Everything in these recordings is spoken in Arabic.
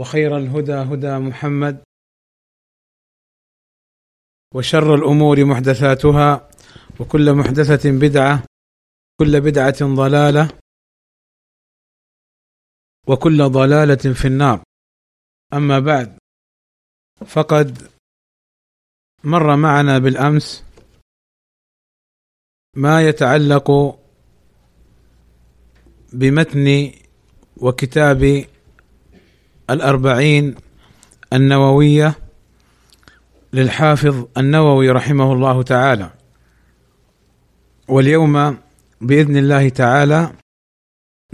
وخير الهدى هدى محمد وشر الأمور محدثاتها وكل محدثة بدعة كل بدعة ضلالة وكل ضلالة في النار. أما بعد فقد مر معنا بالأمس ما يتعلق بمتن وكتاب الأربعين النووية للحافظ النووي رحمه الله تعالى. واليوم بإذن الله تعالى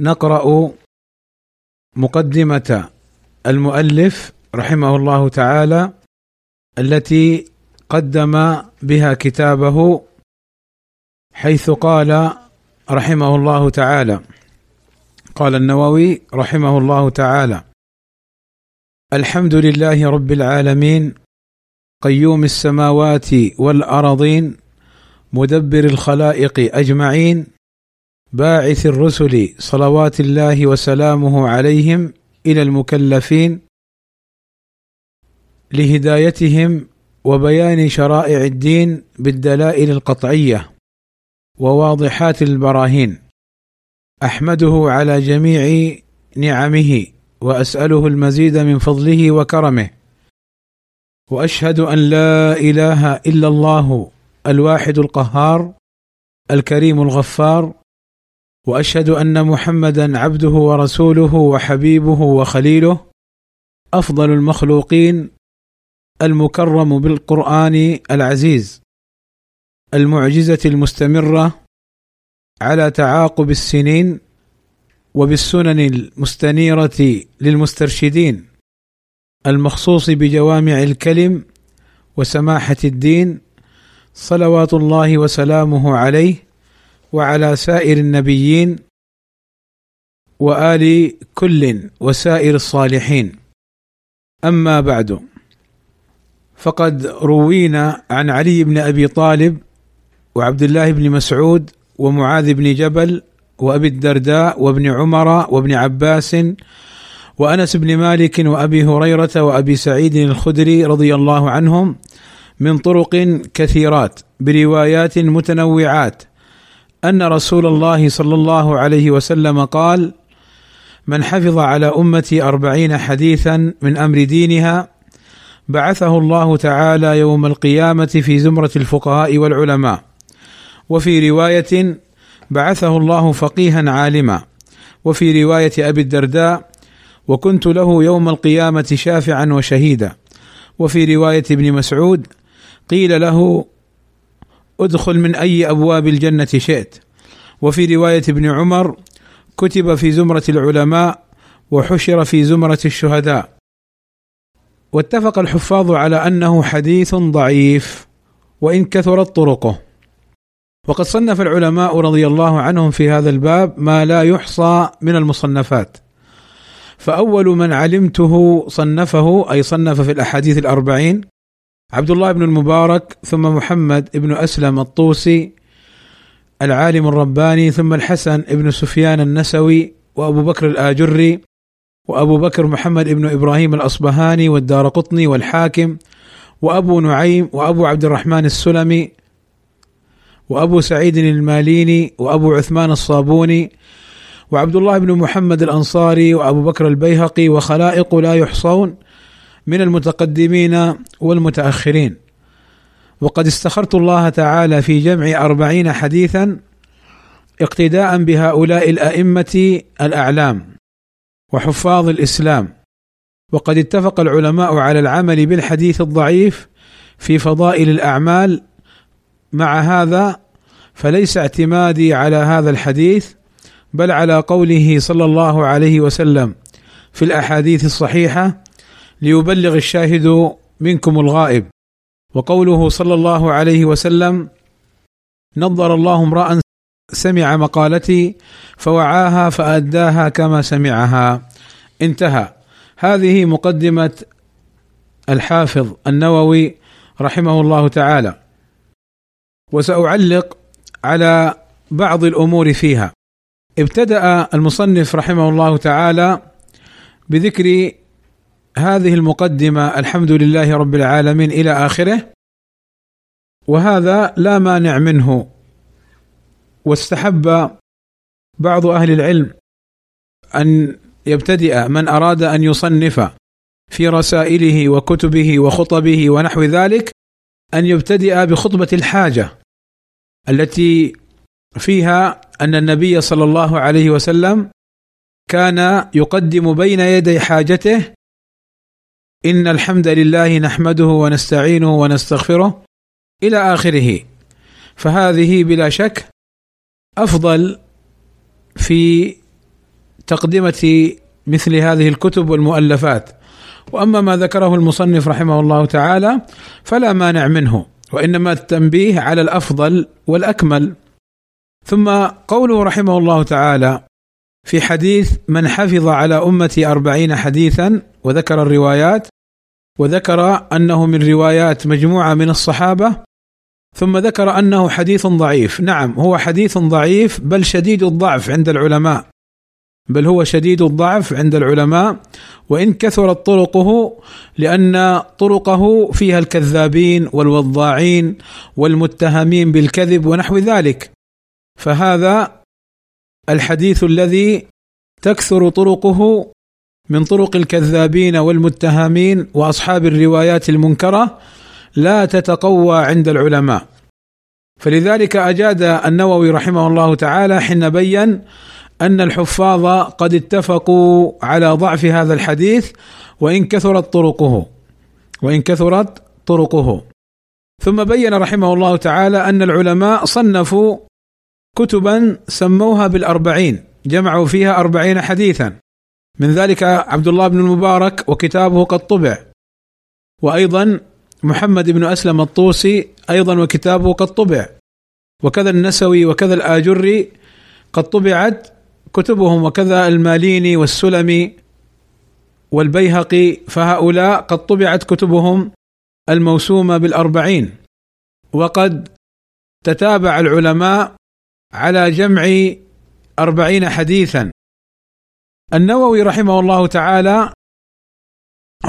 نقرأ مقدمة المؤلف رحمه الله تعالى التي قدم بها كتابه حيث قال رحمه الله تعالى. قال النووي رحمه الله تعالى الحمد لله رب العالمين قيوم السماوات والارضين مدبر الخلائق أجمعين باعث الرسل صلوات الله وسلامه عليهم إلى المكلفين لهدايتهم وبيان شرائع الدين بالدلائل القطعية وواضحات البراهين. أحمده على جميع نعمه وأسأله المزيد من فضله وكرمه. وأشهد أن لا إله إلا الله الواحد القهار الكريم الغفار وأشهد أن محمدا عبده ورسوله وحبيبه وخليله أفضل المخلوقين المكرم بالقرآن العزيز المعجزة المستمرة على تعاقب السنين وبالسنن المستنيرة للمسترشدين المخصوص بجوامع الكلم وسماحة الدين صلوات الله وسلامه عليه وعلى سائر النبيين وآل كل وسائر الصالحين. أما بعد فقد روينا عن علي بن أبي طالب وعبد الله بن مسعود ومعاذ بن جبل وأبي الدرداء وابن عمر وابن عباس وأنس بن مالك وأبي هريرة وأبي سعيد الخدري رضي الله عنهم من طرق كثيرات بروايات متنوعات أن رسول الله صلى الله عليه وسلم قال من حفظ على أمتي أربعين حديثا من أمر دينها بعثه الله تعالى يوم القيامة في زمرة الفقهاء والعلماء وفي رواية بعثه الله فقيها عالما. وفي رواية أبي الدرداء وكنت له يوم القيامة شافعا وشهيدا. وفي رواية ابن مسعود قيل له أدخل من أي أبواب الجنة شئت. وفي رواية ابن عمر كتب في زمرة العلماء وحشر في زمرة الشهداء. واتفق الحفاظ على أنه حديث ضعيف وإن كثرت طرقه. وقد صنف العلماء رضي الله عنهم في هذا الباب ما لا يحصى من المصنفات. فأول من علمته صنفه أي صنف في الأحاديث الأربعين عبد الله بن المبارك ثم محمد بن أسلم الطوسي العالم الرباني ثم الحسن بن سفيان النسوي وأبو بكر الآجري وأبو بكر محمد بن إبراهيم الأصبهاني والدار قطني والحاكم وأبو نعيم وأبو عبد الرحمن السلمي وأبو سعيد الماليني وأبو عثمان الصابوني وعبد الله بن محمد الأنصاري وأبو بكر البيهقي وخلائق لا يحصون من المتقدمين والمتأخرين. وقد استخرت الله تعالى في جمع أربعين حديثا اقتداء بهؤلاء الأئمة الأعلام وحفاظ الإسلام. وقد اتفق العلماء على العمل بالحديث الضعيف في فضائل الأعمال مع هذا فليس اعتمادي على هذا الحديث بل على قوله صلى الله عليه وسلم في الأحاديث الصحيحة ليبلغ الشاهد منكم الغائب. وقوله صلى الله عليه وسلم نظر الله امرأ سمع مقالتي فوعاها فأداها كما سمعها. انتهى. هذه مقدمة الحافظ النووي رحمه الله تعالى. وسأعلق على بعض الأمور فيها. ابتدأ المصنف رحمه الله تعالى بذكر هذه المقدمة الحمد لله رب العالمين إلى آخره وهذا لا مانع منه واستحب بعض أهل العلم أن يبتدئ من أراد أن يصنف في رسائله وكتبه وخطبه ونحو ذلك أن يبتدئ بخطبة الحاجة التي فيها أن النبي صلى الله عليه وسلم كان يقدم بين يدي حاجته إن الحمد لله نحمده ونستعينه ونستغفره إلى آخره. فهذه بلا شك أفضل في تقدمة مثل هذه الكتب والمؤلفات. وأما ما ذكره المصنف رحمه الله تعالى فلا مانع منه وإنما التنبيه على الأفضل والأكمل. ثم قوله رحمه الله تعالى في حديث من حفظ على أمتي أربعين حديثا وذكر الروايات وذكر أنه من روايات مجموعة من الصحابة ثم ذكر أنه حديث ضعيف. نعم هو حديث ضعيف بل شديد الضعف عند العلماء. بل هو شديد الضعف عند العلماء وإن كثرت طرقه لأن طرقه فيها الكذابين والوضاعين والمتهمين بالكذب ونحو ذلك. فهذا الحديث الذي تكثر طرقه من طرق الكذابين والمتهمين وأصحاب الروايات المنكرة لا تتقوى عند العلماء. فلذلك أجاد النووي رحمه الله تعالى حين بين أن الحفاظ قد اتفقوا على ضعف هذا الحديث وإن كثرت طرقه وإن كثرت طرقه. ثم بين رحمه الله تعالى أن العلماء صنفوا كتبا سموها بالأربعين جمعوا فيها أربعين حديثا. من ذلك عبد الله بن المبارك وكتابه قد طبع. وأيضا محمد بن أسلم الطوسي أيضا وكتابه قد طبع. وكذا النسوي وكذا الآجري قد طبعت كتبهم وكذا الماليني والسلمي والبيهقي فهؤلاء قد طبعت كتبهم الموسومة بالأربعين. وقد تتابع العلماء على جمع أربعين حديثا. النووي رحمه الله تعالى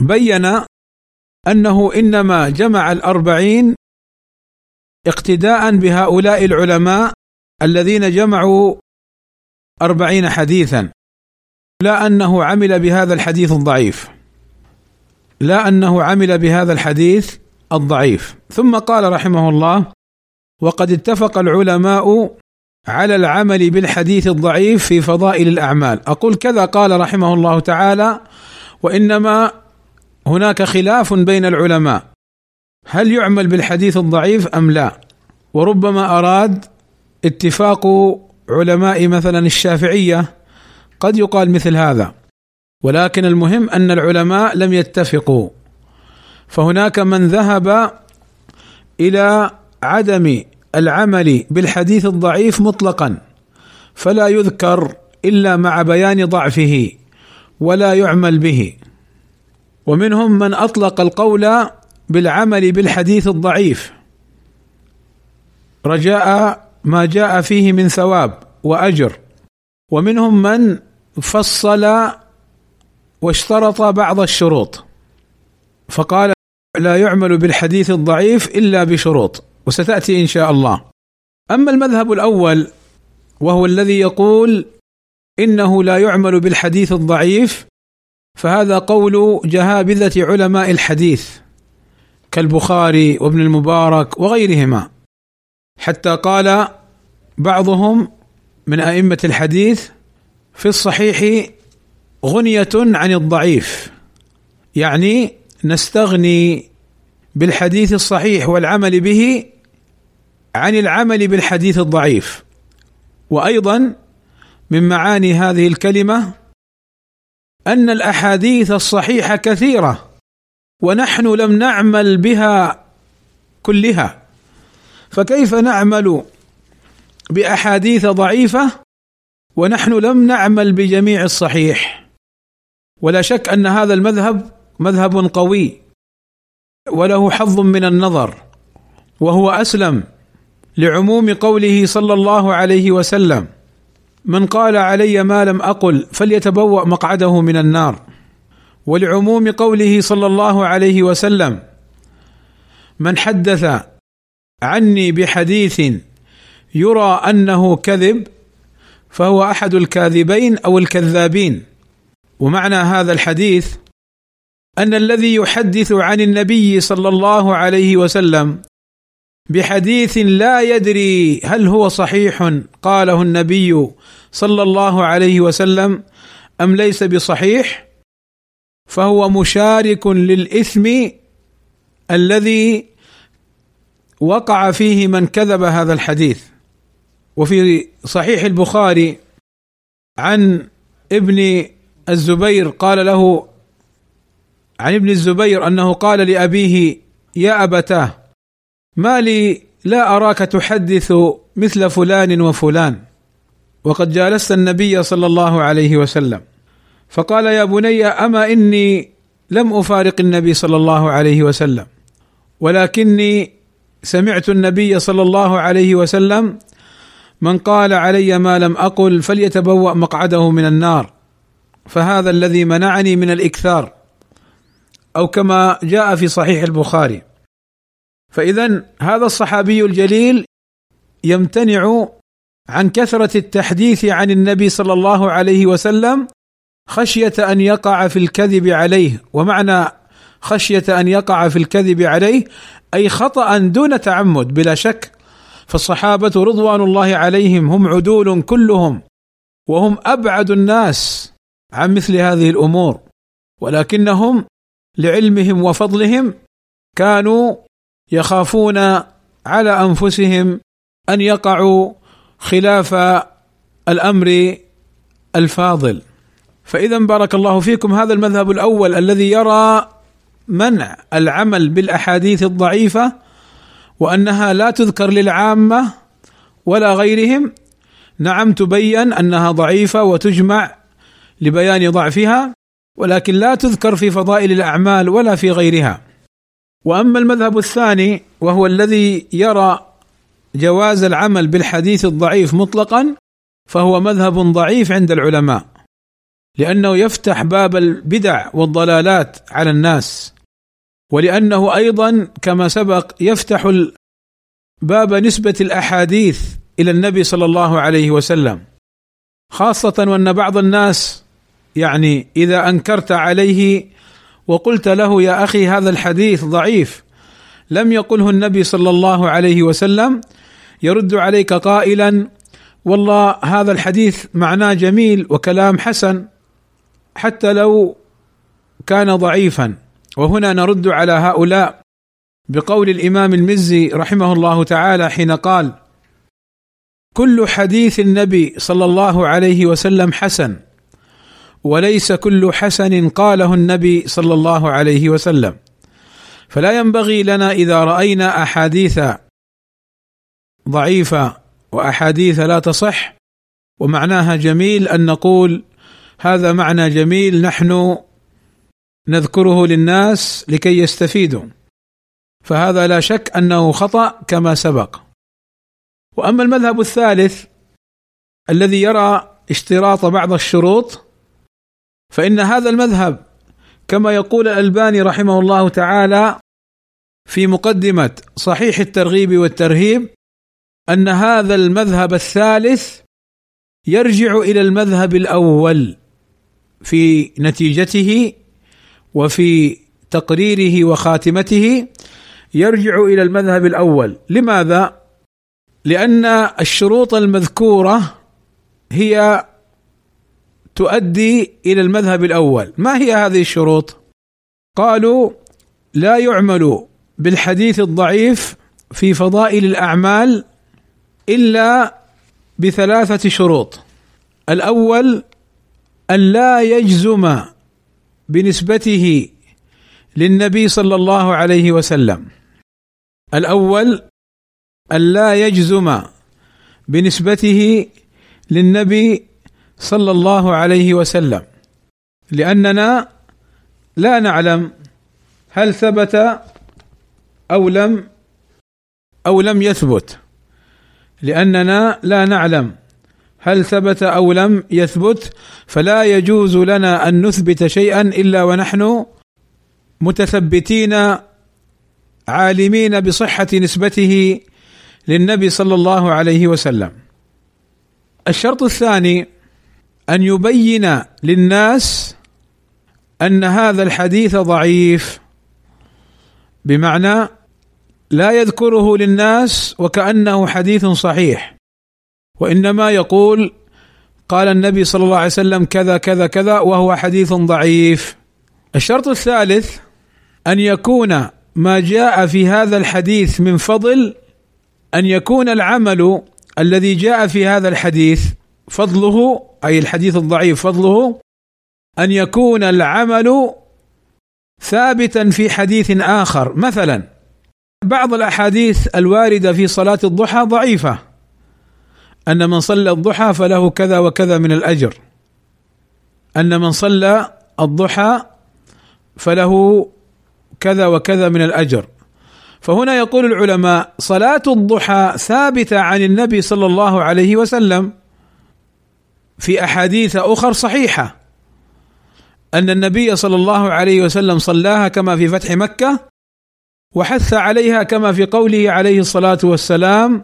بين أنه إنما جمع الأربعين اقتداء بهؤلاء العلماء الذين جمعوا أربعين حديثا. لا أنه عمل بهذا الحديث الضعيف. لا أنه عمل بهذا الحديث الضعيف. ثم قال رحمه الله وقد اتفق العلماء على العمل بالحديث الضعيف في فضائل الأعمال، أقول كذا قال رحمه الله تعالى وإنما هناك خلاف بين العلماء. هل يعمل بالحديث الضعيف أم لا؟ وربما أراد اتفاق علماء مثلا الشافعية قد يقال مثل هذا. ولكن المهم أن العلماء لم يتفقوا. فهناك من ذهب إلى عدم العمل بالحديث الضعيف مطلقا فلا يذكر إلا مع بيان ضعفه ولا يعمل به. ومنهم من أطلق القول بالعمل بالحديث الضعيف. رجاء ما جاء فيه من ثواب وأجر. ومنهم من فصل واشترط بعض الشروط. فقال لا يعمل بالحديث الضعيف إلا بشروط وستأتي إن شاء الله. أما المذهب الأول وهو الذي يقول إنه لا يعمل بالحديث الضعيف فهذا قول جهابذة علماء الحديث كالبخاري وابن المبارك وغيرهما. حتى قال بعضهم من أئمة الحديث في الصحيح غنية عن الضعيف يعني نستغني بالحديث الصحيح والعمل به عن العمل بالحديث الضعيف. وأيضا من معاني هذه الكلمة أن الأحاديث الصحيحة كثيرة ونحن لم نعمل بها كلها. فكيف نعمل بأحاديث ضعيفة ونحن لم نعمل بجميع الصحيح؟ ولا شك أن هذا المذهب مذهب قوي وله حظ من النظر وهو أسلم لعموم قوله صلى الله عليه وسلم من قال علي ما لم أقل فليتبوأ مقعده من النار. ولعموم قوله صلى الله عليه وسلم من حدث عني بحديث يرى أنه كذب فهو أحد الكاذبين أو الكذابين. ومعنى هذا الحديث أن الذي يحدث عن النبي صلى الله عليه وسلم بحديث لا يدري هل هو صحيح قاله النبي صلى الله عليه وسلم أم ليس بصحيح فهو مشارك للإثم الذي وقع فيه من كذب هذا الحديث. وفي صحيح البخاري عن ابن الزبير قال له عن ابن الزبير أنه قال لأبيه يا أبتاه ما لي لا أراك تحدث مثل فلان وفلان. وقد جالست النبي صلى الله عليه وسلم. فقال يا بني أما إني لم أفارق النبي صلى الله عليه وسلم ولكني سمعت النبي صلى الله عليه وسلم من قال علي ما لم أقل فليتبوأ مقعده من النار فهذا الذي منعني من الإكثار أو كما جاء في صحيح البخاري. فاذا هذا الصحابي الجليل يمتنع عن كثرة التحديث عن النبي صلى الله عليه وسلم خشية أن يقع في الكذب عليه. ومعنى خشية أن يقع في الكذب عليه أي خطأ دون تعمد بلا شك فالصحابة رضوان الله عليهم هم عدول كلهم وهم أبعد الناس عن مثل هذه الأمور ولكنهم لعلمهم وفضلهم كانوا يخافون على أنفسهم أن يقعوا خلاف الأمر الفاضل. فإذا بارك الله فيكم هذا المذهب الأول الذي يرى منع العمل بالأحاديث الضعيفة وأنها لا تذكر للعامة ولا غيرهم. نعم تبين أنها ضعيفة وتجمع لبيان ضعفها ولكن لا تذكر في فضائل الأعمال ولا في غيرها. وأما المذهب الثاني وهو الذي يرى جواز العمل بالحديث الضعيف مطلقا فهو مذهب ضعيف عند العلماء لأنه يفتح باب البدع والضلالات على الناس. ولأنه أيضا كما سبق يفتح باب نسبة الأحاديث إلى النبي صلى الله عليه وسلم. خاصة وأن بعض الناس يعني إذا أنكرت عليه وقلت له يا أخي هذا الحديث ضعيف لم يقله النبي صلى الله عليه وسلم يرد عليك قائلا والله هذا الحديث معناه جميل وكلام حسن حتى لو كان ضعيفا. وهنا نرد على هؤلاء بقول الإمام المزي رحمه الله تعالى حين قال كل حديث النبي صلى الله عليه وسلم حسن وليس كل حسن قاله النبي صلى الله عليه وسلم. فلا ينبغي لنا إذا رأينا أحاديث ضعيفة وأحاديث لا تصح ومعناها جميل أن نقول هذا معنى جميل نحن نذكره للناس لكي يستفيدوا. فهذا لا شك أنه خطأ كما سبق. وأما المذهب الثالث الذي يرى اشتراط بعض الشروط فإن هذا المذهب كما يقول الألباني رحمه الله تعالى في مقدمة صحيح الترغيب والترهيب أن هذا المذهب الثالث يرجع إلى المذهب الأول في نتيجته وفي تقريره وخاتمته يرجع إلى المذهب الأول. لماذا؟ لأن الشروط المذكورة هي تؤدي إلى المذهب الأول. ما هي هذه الشروط؟ قالوا لا يعمل بالحديث الضعيف في فضائل الأعمال إلا بثلاثة شروط. الأول أن لا يجزم بنسبته للنبي صلى الله عليه وسلم. الأول أن لا يجزم بنسبته للنبي صلى الله عليه وسلم. لأننا لا نعلم هل ثبت أو لم أو لم يثبت. لأننا لا نعلم هل ثبت أو لم يثبت فلا يجوز لنا أن نثبت شيئا إلا ونحن متثبتين عالمين بصحة نسبته للنبي صلى الله عليه وسلم. الشرط الثاني أن يبين للناس أن هذا الحديث ضعيف بمعنى لا يذكره للناس وكأنه حديث صحيح. وإنما يقول قال النبي صلى الله عليه وسلم كذا كذا كذا وهو حديث ضعيف. الشرط الثالث أن يكون ما جاء في هذا الحديث من فضل أن يكون العمل الذي جاء في هذا الحديث فضله أي الحديث الضعيف فضله أن يكون العمل ثابتا في حديث آخر. مثلا بعض الأحاديث الواردة في صلاة الضحى ضعيفة. أن من صلى الضحى فله كذا وكذا من الأجر. أن من صلى الضحى فله كذا وكذا من الأجر. فهنا يقول العلماء صلاة الضحى ثابتة عن النبي صلى الله عليه وسلم في أحاديث أخر صحيحة. أن النبي صلى الله عليه وسلم صلاها كما في فتح مكة وحث عليها كما في قوله عليه الصلاة والسلام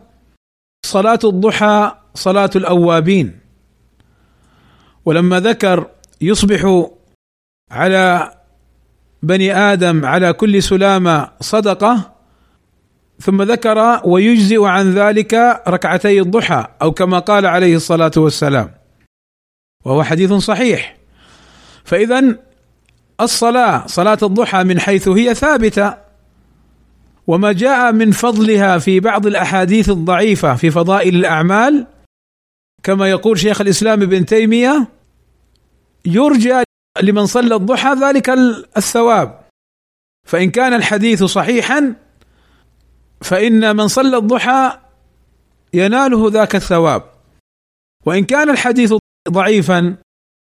صلاة الضحى صلاة الأوابين. ولما ذكر يصبح على بني آدم على كل سلامة صدقة ثم ذكر ويجزئ عن ذلك ركعتي الضحى أو كما قال عليه الصلاة والسلام. وهو حديث صحيح. فاذا الصلاة صلاة الضحى من حيث هي ثابتة. وما جاء من فضلها في بعض الأحاديث الضعيفة في فضائل الأعمال كما يقول شيخ الإسلام ابن تيمية يرجى لمن صلى الضحى ذلك الثواب. فإن كان الحديث صحيحا فإن من صلى الضحى يناله ذاك الثواب. وإن كان الحديث ضعيفا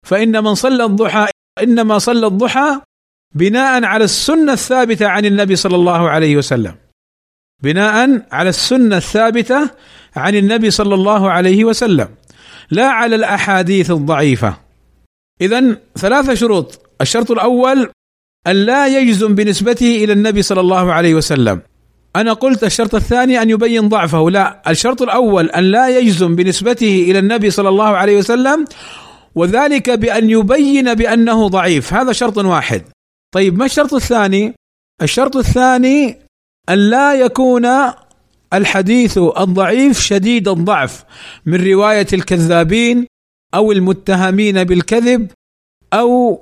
فإن من صلى الضحى إنما صلى الضحى بناء على السنة الثابتة عن النبي صلى الله عليه وسلم. بناء على السنة الثابتة عن النبي صلى الله عليه وسلم. لا على الأحاديث الضعيفة. اذا ثلاثة شروط. الشرط الأول أن لا يجزم بنسبته إلى النبي صلى الله عليه وسلم. أنا قلت الشرط الثاني أن يبين ضعفه. لا الشرط الأول أن لا يجزم بنسبته إلى النبي صلى الله عليه وسلم وذلك بأن يبين بأنه ضعيف. هذا شرط واحد. طيب ما الشرط الثاني؟ الشرط الثاني أن لا يكون الحديث الضعيف شديد الضعف من رواية الكذابين أو المتهمين بالكذب أو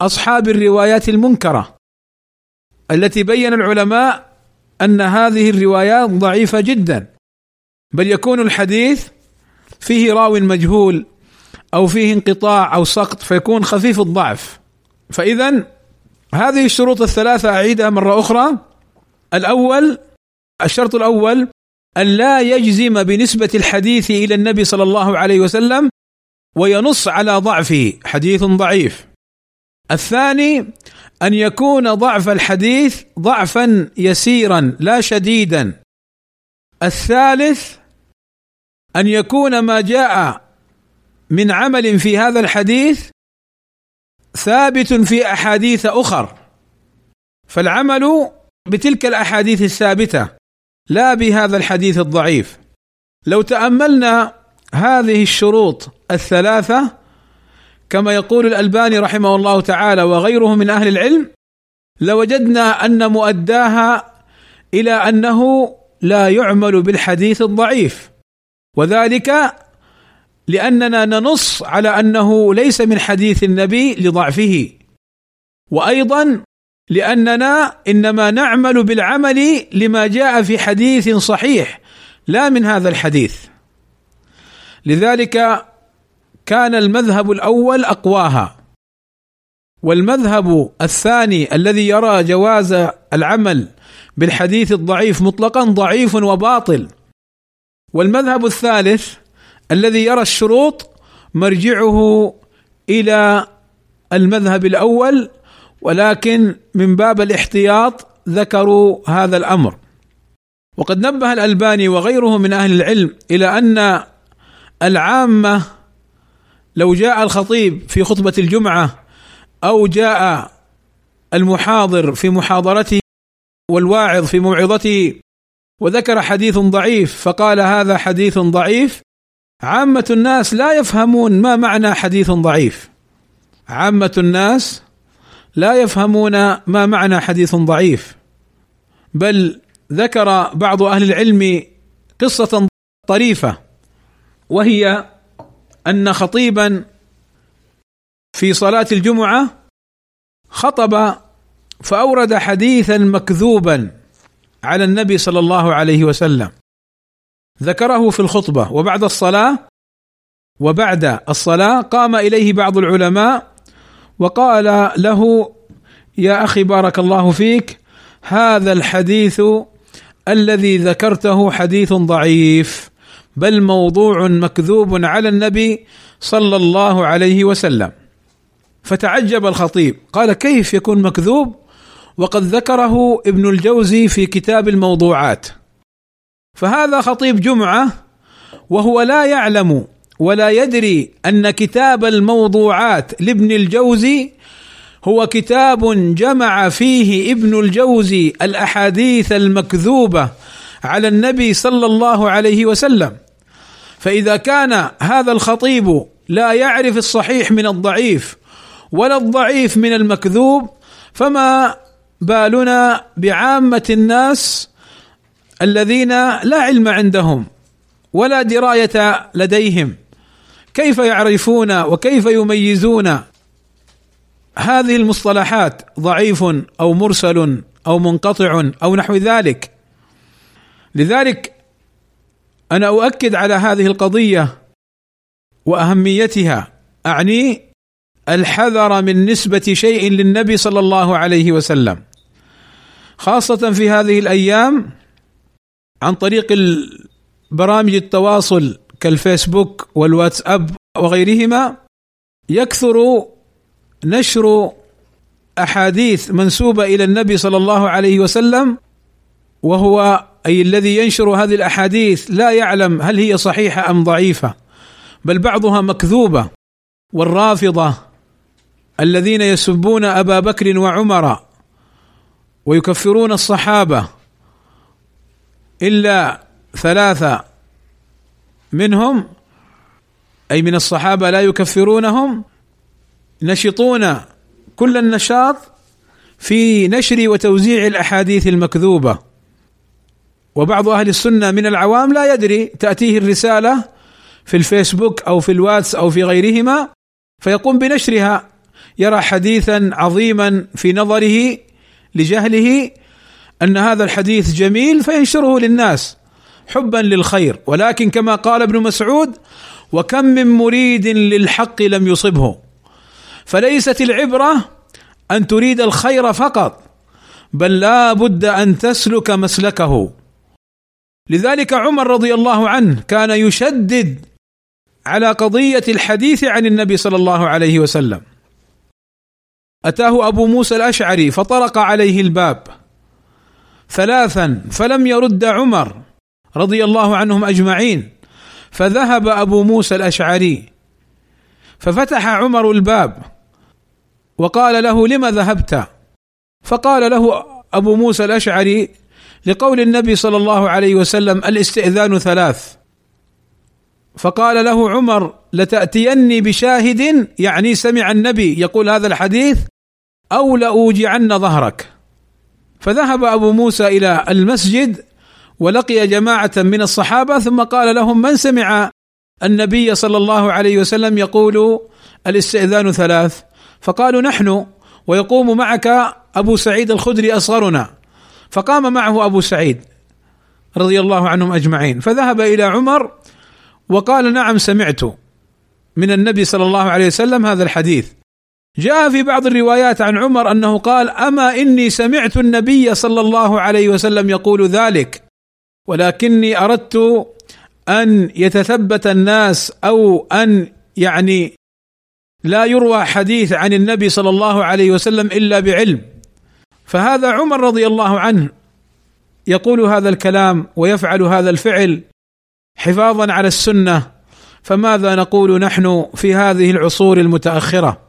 أصحاب الروايات المنكرة. التي بين العلماء أن هذه الروايات ضعيفة جدا. بل يكون الحديث فيه راو مجهول أو فيه انقطاع أو سقط فيكون خفيف الضعف. فاذا هذه الشروط الثلاثة أعيدها مرة أخرى. الأول الشرط الأول أن لا يجزم بنسبة الحديث إلى النبي صلى الله عليه وسلم وينص على ضعفه. حديث ضعيف. الثاني أن يكون ضعف الحديث ضعفا يسيرا لا شديدا. الثالث أن يكون ما جاء من عمل في هذا الحديث ثابت في أحاديث أخر. فالعمل بتلك الأحاديث الثابتة لا بهذا الحديث الضعيف. لو تأملنا هذه الشروط الثلاثة كما يقول الألباني رحمه الله تعالى وغيره من أهل العلم لوجدنا أن مؤداها إلى أنه لا يعمل بالحديث الضعيف. وذلك لأننا ننص على أنه ليس من حديث النبي لضعفه. وأيضا لأننا إنما نعمل بالعمل لما جاء في حديث صحيح لا من هذا الحديث. لذلك كان المذهب الأول أقواها. والمذهب الثاني الذي يرى جواز العمل بالحديث الضعيف مطلقا ضعيف وباطل. والمذهب الثالث الذي يرى الشروط مرجعه إلى المذهب الأول ولكن من باب الاحتياط ذكروا هذا الأمر. وقد نبه الألباني وغيره من أهل العلم إلى أن العامة لو جاء الخطيب في خطبة الجمعة أو جاء المحاضر في محاضرته والواعظ في موعظته وذكر حديث ضعيف فقال هذا حديث ضعيف عامة الناس لا يفهمون ما معنى حديث ضعيف. عامة الناس لا يفهمون ما معنى حديث ضعيف. بل ذكر بعض أهل العلم قصة طريفة وهي أن خطيبا في صلاة الجمعة خطب فأورد حديثا مكذوبا على النبي صلى الله عليه وسلم. ذكره في الخطبة وبعد الصلاة وبعد الصلاة قام إليه بعض العلماء وقال له يا أخي بارك الله فيك هذا الحديث الذي ذكرته حديث ضعيف بل موضوع مكذوب على النبي صلى الله عليه وسلم. فتعجب الخطيب قال كيف يكون مكذوب؟ وقد ذكره ابن الجوزي في كتاب الموضوعات. فهذا خطيب جمعة وهو لا يعلم ولا يدري أن كتاب الموضوعات لابن الجوزي هو كتاب جمع فيه ابن الجوزي الأحاديث المكذوبة على النبي صلى الله عليه وسلم. فإذا كان هذا الخطيب لا يعرف الصحيح من الضعيف ولا الضعيف من المكذوب فما بالنا بعامة الناس الذين لا علم عندهم ولا دراية لديهم. كيف يعرفون وكيف يميزون؟ هذه المصطلحات ضعيف أو مرسل أو منقطع أو نحو ذلك. لذلك أنا أؤكد على هذه القضية وأهميتها. أعني الحذر من نسبة شيء للنبي صلى الله عليه وسلم خاصة في هذه الأيام عن طريق برامج التواصل كالفيسبوك والواتساب وغيرهما يكثر نشر أحاديث منسوبة إلى النبي صلى الله عليه وسلم وهو أي الذي ينشر هذه الأحاديث لا يعلم هل هي صحيحة أم ضعيفة بل بعضها مكذوبة والرافضة الذين يسبون أبا بكر وعمر ويكفرون الصحابة إلا ثلاثة منهم أي من الصحابة لا يكفرونهم نشطون كل النشاط في نشر وتوزيع الأحاديث المكذوبة. وبعض أهل السنة من العوام لا يدري تأتيه الرسالة في الفيسبوك أو في الواتس أو في غيرهما فيقوم بنشرها يرى حديثا عظيما في نظره لجهله أن هذا الحديث جميل فينشره للناس حبا للخير. ولكن كما قال ابن مسعود وكم من مريد للحق لم يصبه. فليست العبرة أن تريد الخير فقط بل لا بد أن تسلك مسلكه. لذلك عمر رضي الله عنه كان يشدد على قضية الحديث عن النبي صلى الله عليه وسلم. أتاه أبو موسى الأشعري فطرق عليه الباب. ثلاثا فلم يرد عمر رضي الله عنهم أجمعين فذهب أبو موسى الأشعري ففتح عمر الباب وقال له لم ذهبت؟ فقال له أبو موسى الأشعري لقول النبي صلى الله عليه وسلم الاستئذان ثلاث. فقال له عمر لتأتيني بشاهد يعني سمع النبي يقول هذا الحديث أو لأوجعن ظهرك. فذهب أبو موسى إلى المسجد ولقي جماعة من الصحابة ثم قال لهم من سمع النبي صلى الله عليه وسلم يقول الاستئذان ثلاث؟ فقالوا نحن ويقوم معك أبو سعيد الخدري أصغرنا. فقام معه أبو سعيد رضي الله عنهم أجمعين. فذهب إلى عمر وقال نعم سمعت من النبي صلى الله عليه وسلم هذا الحديث. جاء في بعض الروايات عن عمر أنه قال: أما إني سمعت النبي صلى الله عليه وسلم يقول ذلك ولكني أردت أن يتثبت الناس أو أن يعني لا يروى حديث عن النبي صلى الله عليه وسلم إلا بعلم. فهذا عمر رضي الله عنه يقول هذا الكلام ويفعل هذا الفعل حفاظا على السنة فماذا نقول نحن في هذه العصور المتأخرة؟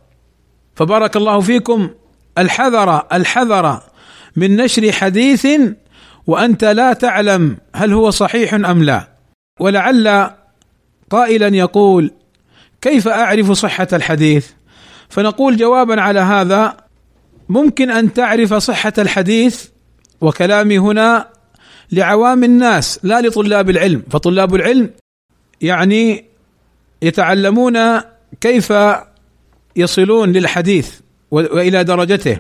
فبارك الله فيكم. الحذر الحذر من نشر حديث وأنت لا تعلم هل هو صحيح أم لا. ولعل قائلا يقول كيف أعرف صحة الحديث؟ فنقول جوابا على هذا ممكن أن تعرف صحة الحديث وكلامي هنا لعوام الناس لا لطلاب العلم. فطلاب العلم يعني يتعلمون كيف يصلون للحديث وإلى درجته.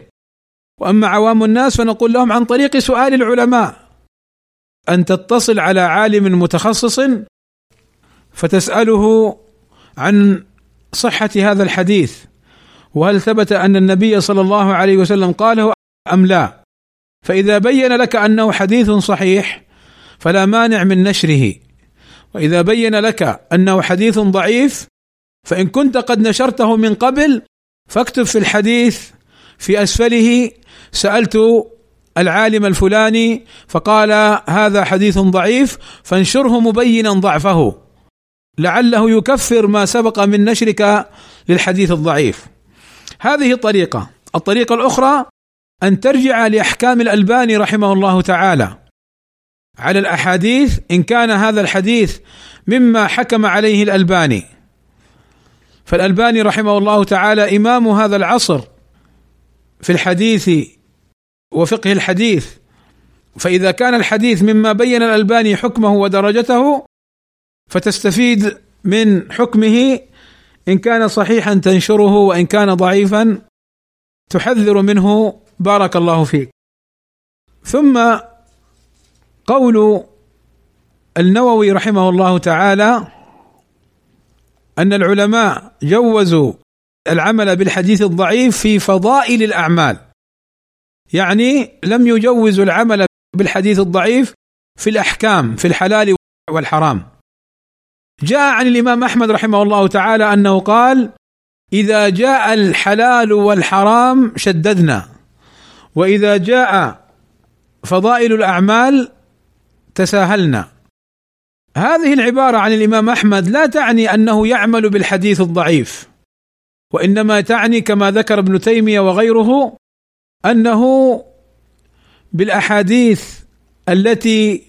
وأما عوام الناس فنقول لهم عن طريق سؤال العلماء. أن تتصل على عالم متخصص فتسأله عن صحة هذا الحديث. وهل ثبت أن النبي صلى الله عليه وسلم قاله أم لا؟ فإذا بين لك أنه حديث صحيح فلا مانع من نشره. وإذا بين لك أنه حديث ضعيف فإن كنت قد نشرته من قبل فاكتب في الحديث في أسفله سألت العالم الفلاني فقال هذا حديث ضعيف فانشره مبينا ضعفه. لعله يكفر ما سبق من نشرك للحديث الضعيف. هذه طريقه الطريقة الأخرى أن ترجع لأحكام الألباني رحمه الله تعالى. على الأحاديث إن كان هذا الحديث مما حكم عليه الألباني. فالألباني رحمه الله تعالى إمام هذا العصر في الحديث وفقه الحديث فإذا كان الحديث مما بين الألباني حكمه ودرجته فتستفيد من حكمه إن كان صحيحا تنشره وإن كان ضعيفا تحذر منه بارك الله فيك. ثم قول النووي رحمه الله تعالى أن العلماء جوزوا العمل بالحديث الضعيف في فضائل الأعمال. يعني لم يجوزوا العمل بالحديث الضعيف في الأحكام في الحلال والحرام. جاء عن الإمام أحمد رحمه الله تعالى أنه قال إذا جاء الحلال والحرام شددنا وإذا جاء فضائل الأعمال تساهلنا. هذه العبارة عن الإمام أحمد لا تعني أنه يعمل بالحديث الضعيف وإنما تعني كما ذكر ابن تيمية وغيره أنه بالأحاديث التي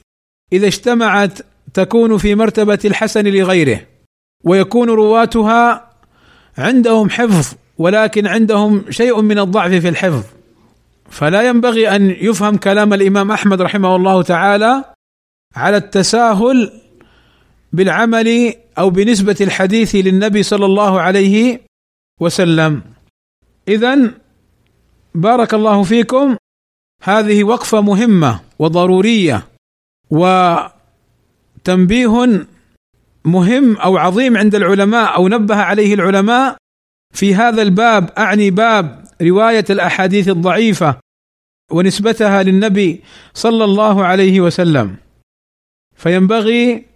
إذا اجتمعت تكون في مرتبة الحسن لغيره ويكون رواتها عندهم حفظ ولكن عندهم شيء من الضعف في الحفظ. فلا ينبغي أن يفهم كلام الإمام أحمد رحمه الله تعالى على التساهل بالعمل أو بنسبة الحديث للنبي صلى الله عليه وسلم. اذا بارك الله فيكم. هذه وقفة مهمة وضرورية وتنبيه مهم أو عظيم عند العلماء أو نبه عليه العلماء في هذا الباب. أعني باب رواية الأحاديث الضعيفة ونسبتها للنبي صلى الله عليه وسلم. فينبغي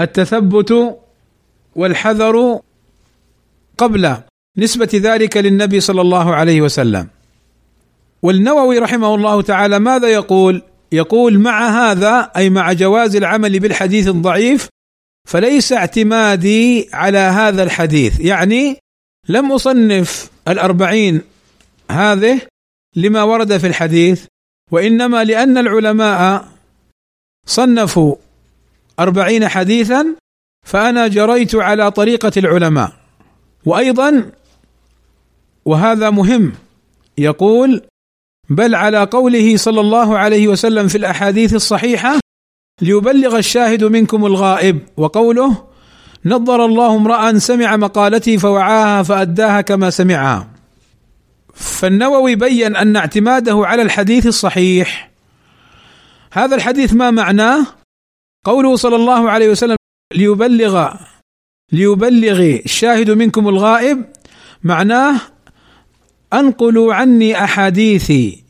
التثبت والحذر قبل نسبة ذلك للنبي صلى الله عليه وسلم والنووي رحمه الله تعالى ماذا يقول؟ يقول مع هذا أي مع جواز العمل بالحديث الضعيف فليس اعتمادي على هذا الحديث يعني لم أصنف الأربعين هذه لما ورد في الحديث وإنما لأن العلماء صنفوا أربعين حديثا فأنا جريت على طريقة العلماء. وأيضا وهذا مهم يقول بل على قوله صلى الله عليه وسلم في الأحاديث الصحيحة ليبلغ الشاهد منكم الغائب. وقوله نظر الله امرأ سمع مقالتي فوعاها فأداها كما سمعها. فالنووي بين أن اعتماده على الحديث الصحيح. هذا الحديث ما معناه؟ قوله صلى الله عليه وسلم ليبلغ ليبلغ الشاهد منكم الغائب معناه أنقلوا عني أحاديثي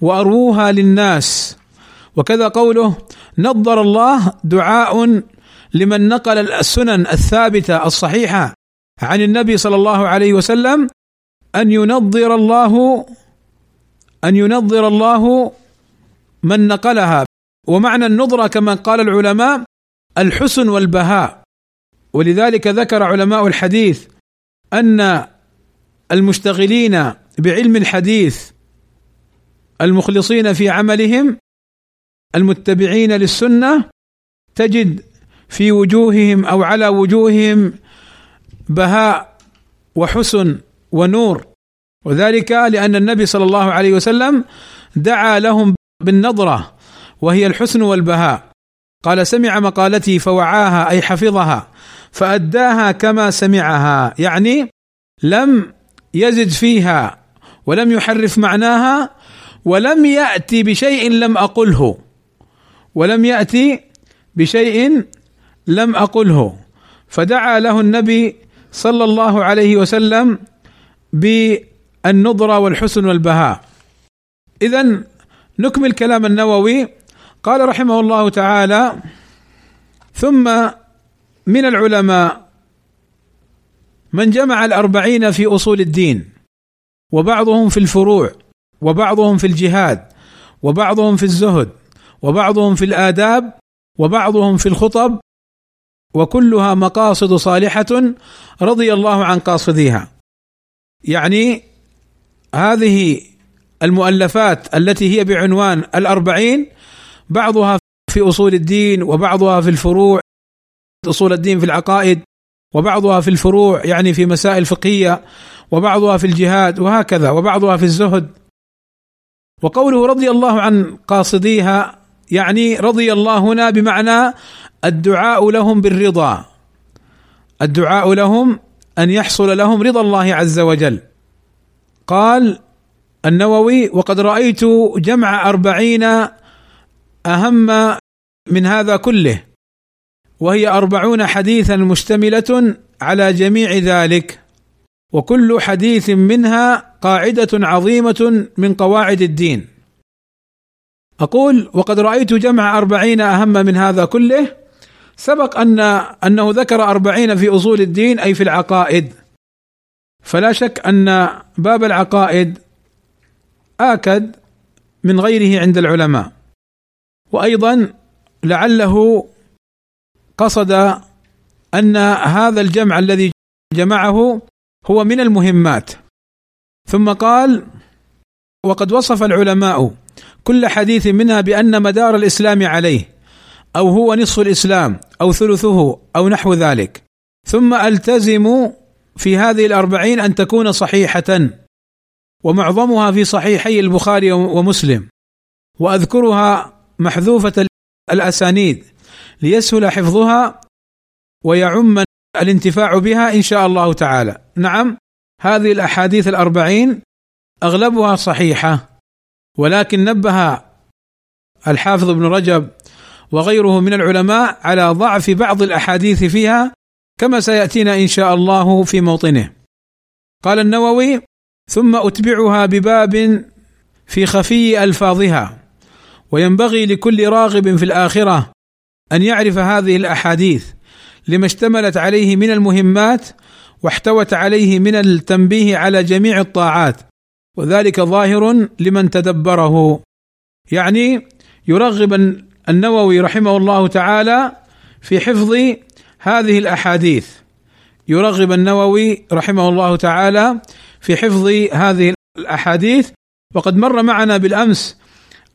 وأروها للناس. وكذا قوله نظر الله دعاء لمن نقل السنن الثابتة الصحيحة عن النبي صلى الله عليه وسلم أن ينظر الله أن ينظر الله من نقلها. ومعنى النظرة كما قال العلماء الحسن والبهاء. ولذلك ذكر علماء الحديث أن المشتغلين بعلم الحديث المخلصين في عملهم المتبعين للسنة تجد في وجوههم أو على وجوههم بهاء وحسن ونور. وذلك لأن النبي صلى الله عليه وسلم دعا لهم بالنظرة وهي الحسن والبهاء. قال سمع مقالتي فوعاها أي حفظها فأداها كما سمعها يعني لم يزد فيها ولم يحرف معناها ولم يأتي بشيء لم أقله ولم يأتي بشيء لم أقله. فدعا له النبي صلى الله عليه وسلم بالنضره والحسن والبهاء. اذا نكمل كلام النووي. قال رحمه الله تعالى ثم من العلماء من جمع الأربعين في أصول الدين وبعضهم في الفروع وبعضهم في الجهاد وبعضهم في الزهد وبعضهم في الآداب وبعضهم في الخطب وكلها مقاصد صالحة رضي الله عن قاصديها. يعني هذه المؤلفات التي هي بعنوان الأربعين بعضها في أصول الدين وبعضها في الفروع أصول الدين في العقائد وبعضها في الفروع يعني في مسائل فقهية وبعضها في الجهاد وهكذا وبعضها في الزهد. وقوله رضي الله عن قاصديها يعني رضي الله هنا بمعنى الدعاء لهم بالرضا. الدعاء لهم أن يحصل لهم رضا الله عز وجل. قال النووي وقد رأيت جمع أربعين أهم من هذا كله وهي أربعون حديثا مشتملة على جميع ذلك وكل حديث منها قاعدة عظيمة من قواعد الدين. أقول وقد رأيت جمع أربعين أهم من هذا كله سبق أن أنه ذكر أربعين في أصول الدين أي في العقائد. فلا شك أن باب العقائد آكد من غيره عند العلماء. وأيضا لعله قصد أن هذا الجمع الذي جمعه هو من المهمات. ثم قال وقد وصف العلماء كل حديث منها بأن مدار الإسلام عليه أو هو نصف الإسلام أو ثلثه أو نحو ذلك. ثم ألتزم في هذه الأربعين أن تكون صحيحة ومعظمها في صحيحي البخاري ومسلم. وأذكرها محذوفة الأسانيد ليسهل حفظها ويعم الانتفاع بها إن شاء الله تعالى. نعم هذه الأحاديث الأربعين أغلبها صحيحة ولكن نبه الحافظ ابن رجب وغيره من العلماء على ضعف بعض الأحاديث فيها كما سيأتينا إن شاء الله في موطنه. قال النووي: ثم أتبعها بباب في خفي ألفاظها وينبغي لكل راغب في الآخرة أن يعرف هذه الأحاديث لما اشتملت عليه من المهمات واحتوت عليه من التنبيه على جميع الطاعات وذلك ظاهر لمن تدبره. يعني يرغب النووي رحمه الله تعالى في حفظ هذه الأحاديث. يرغب النووي رحمه الله تعالى في حفظ هذه الأحاديث. وقد مر معنا بالأمس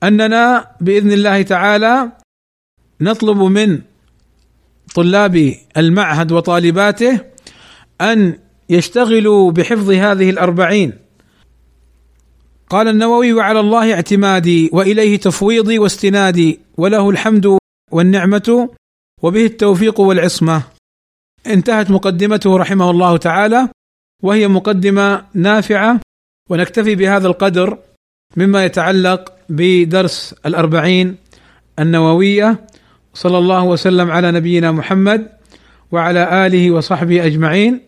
أننا بإذن الله تعالى نطلب من طلاب المعهد وطالباته أن يشتغلوا بحفظ هذه الأربعين. قال النووي وعلى الله اعتمادي وإليه تفويضي واستنادي وله الحمد والنعمة وبه التوفيق والعصمة. انتهت مقدمته رحمه الله تعالى وهي مقدمة نافعة ونكتفي بهذا القدر مما يتعلق بدرس الأربعين النووية صلى الله وسلم على نبينا محمد وعلى آله وصحبه أجمعين.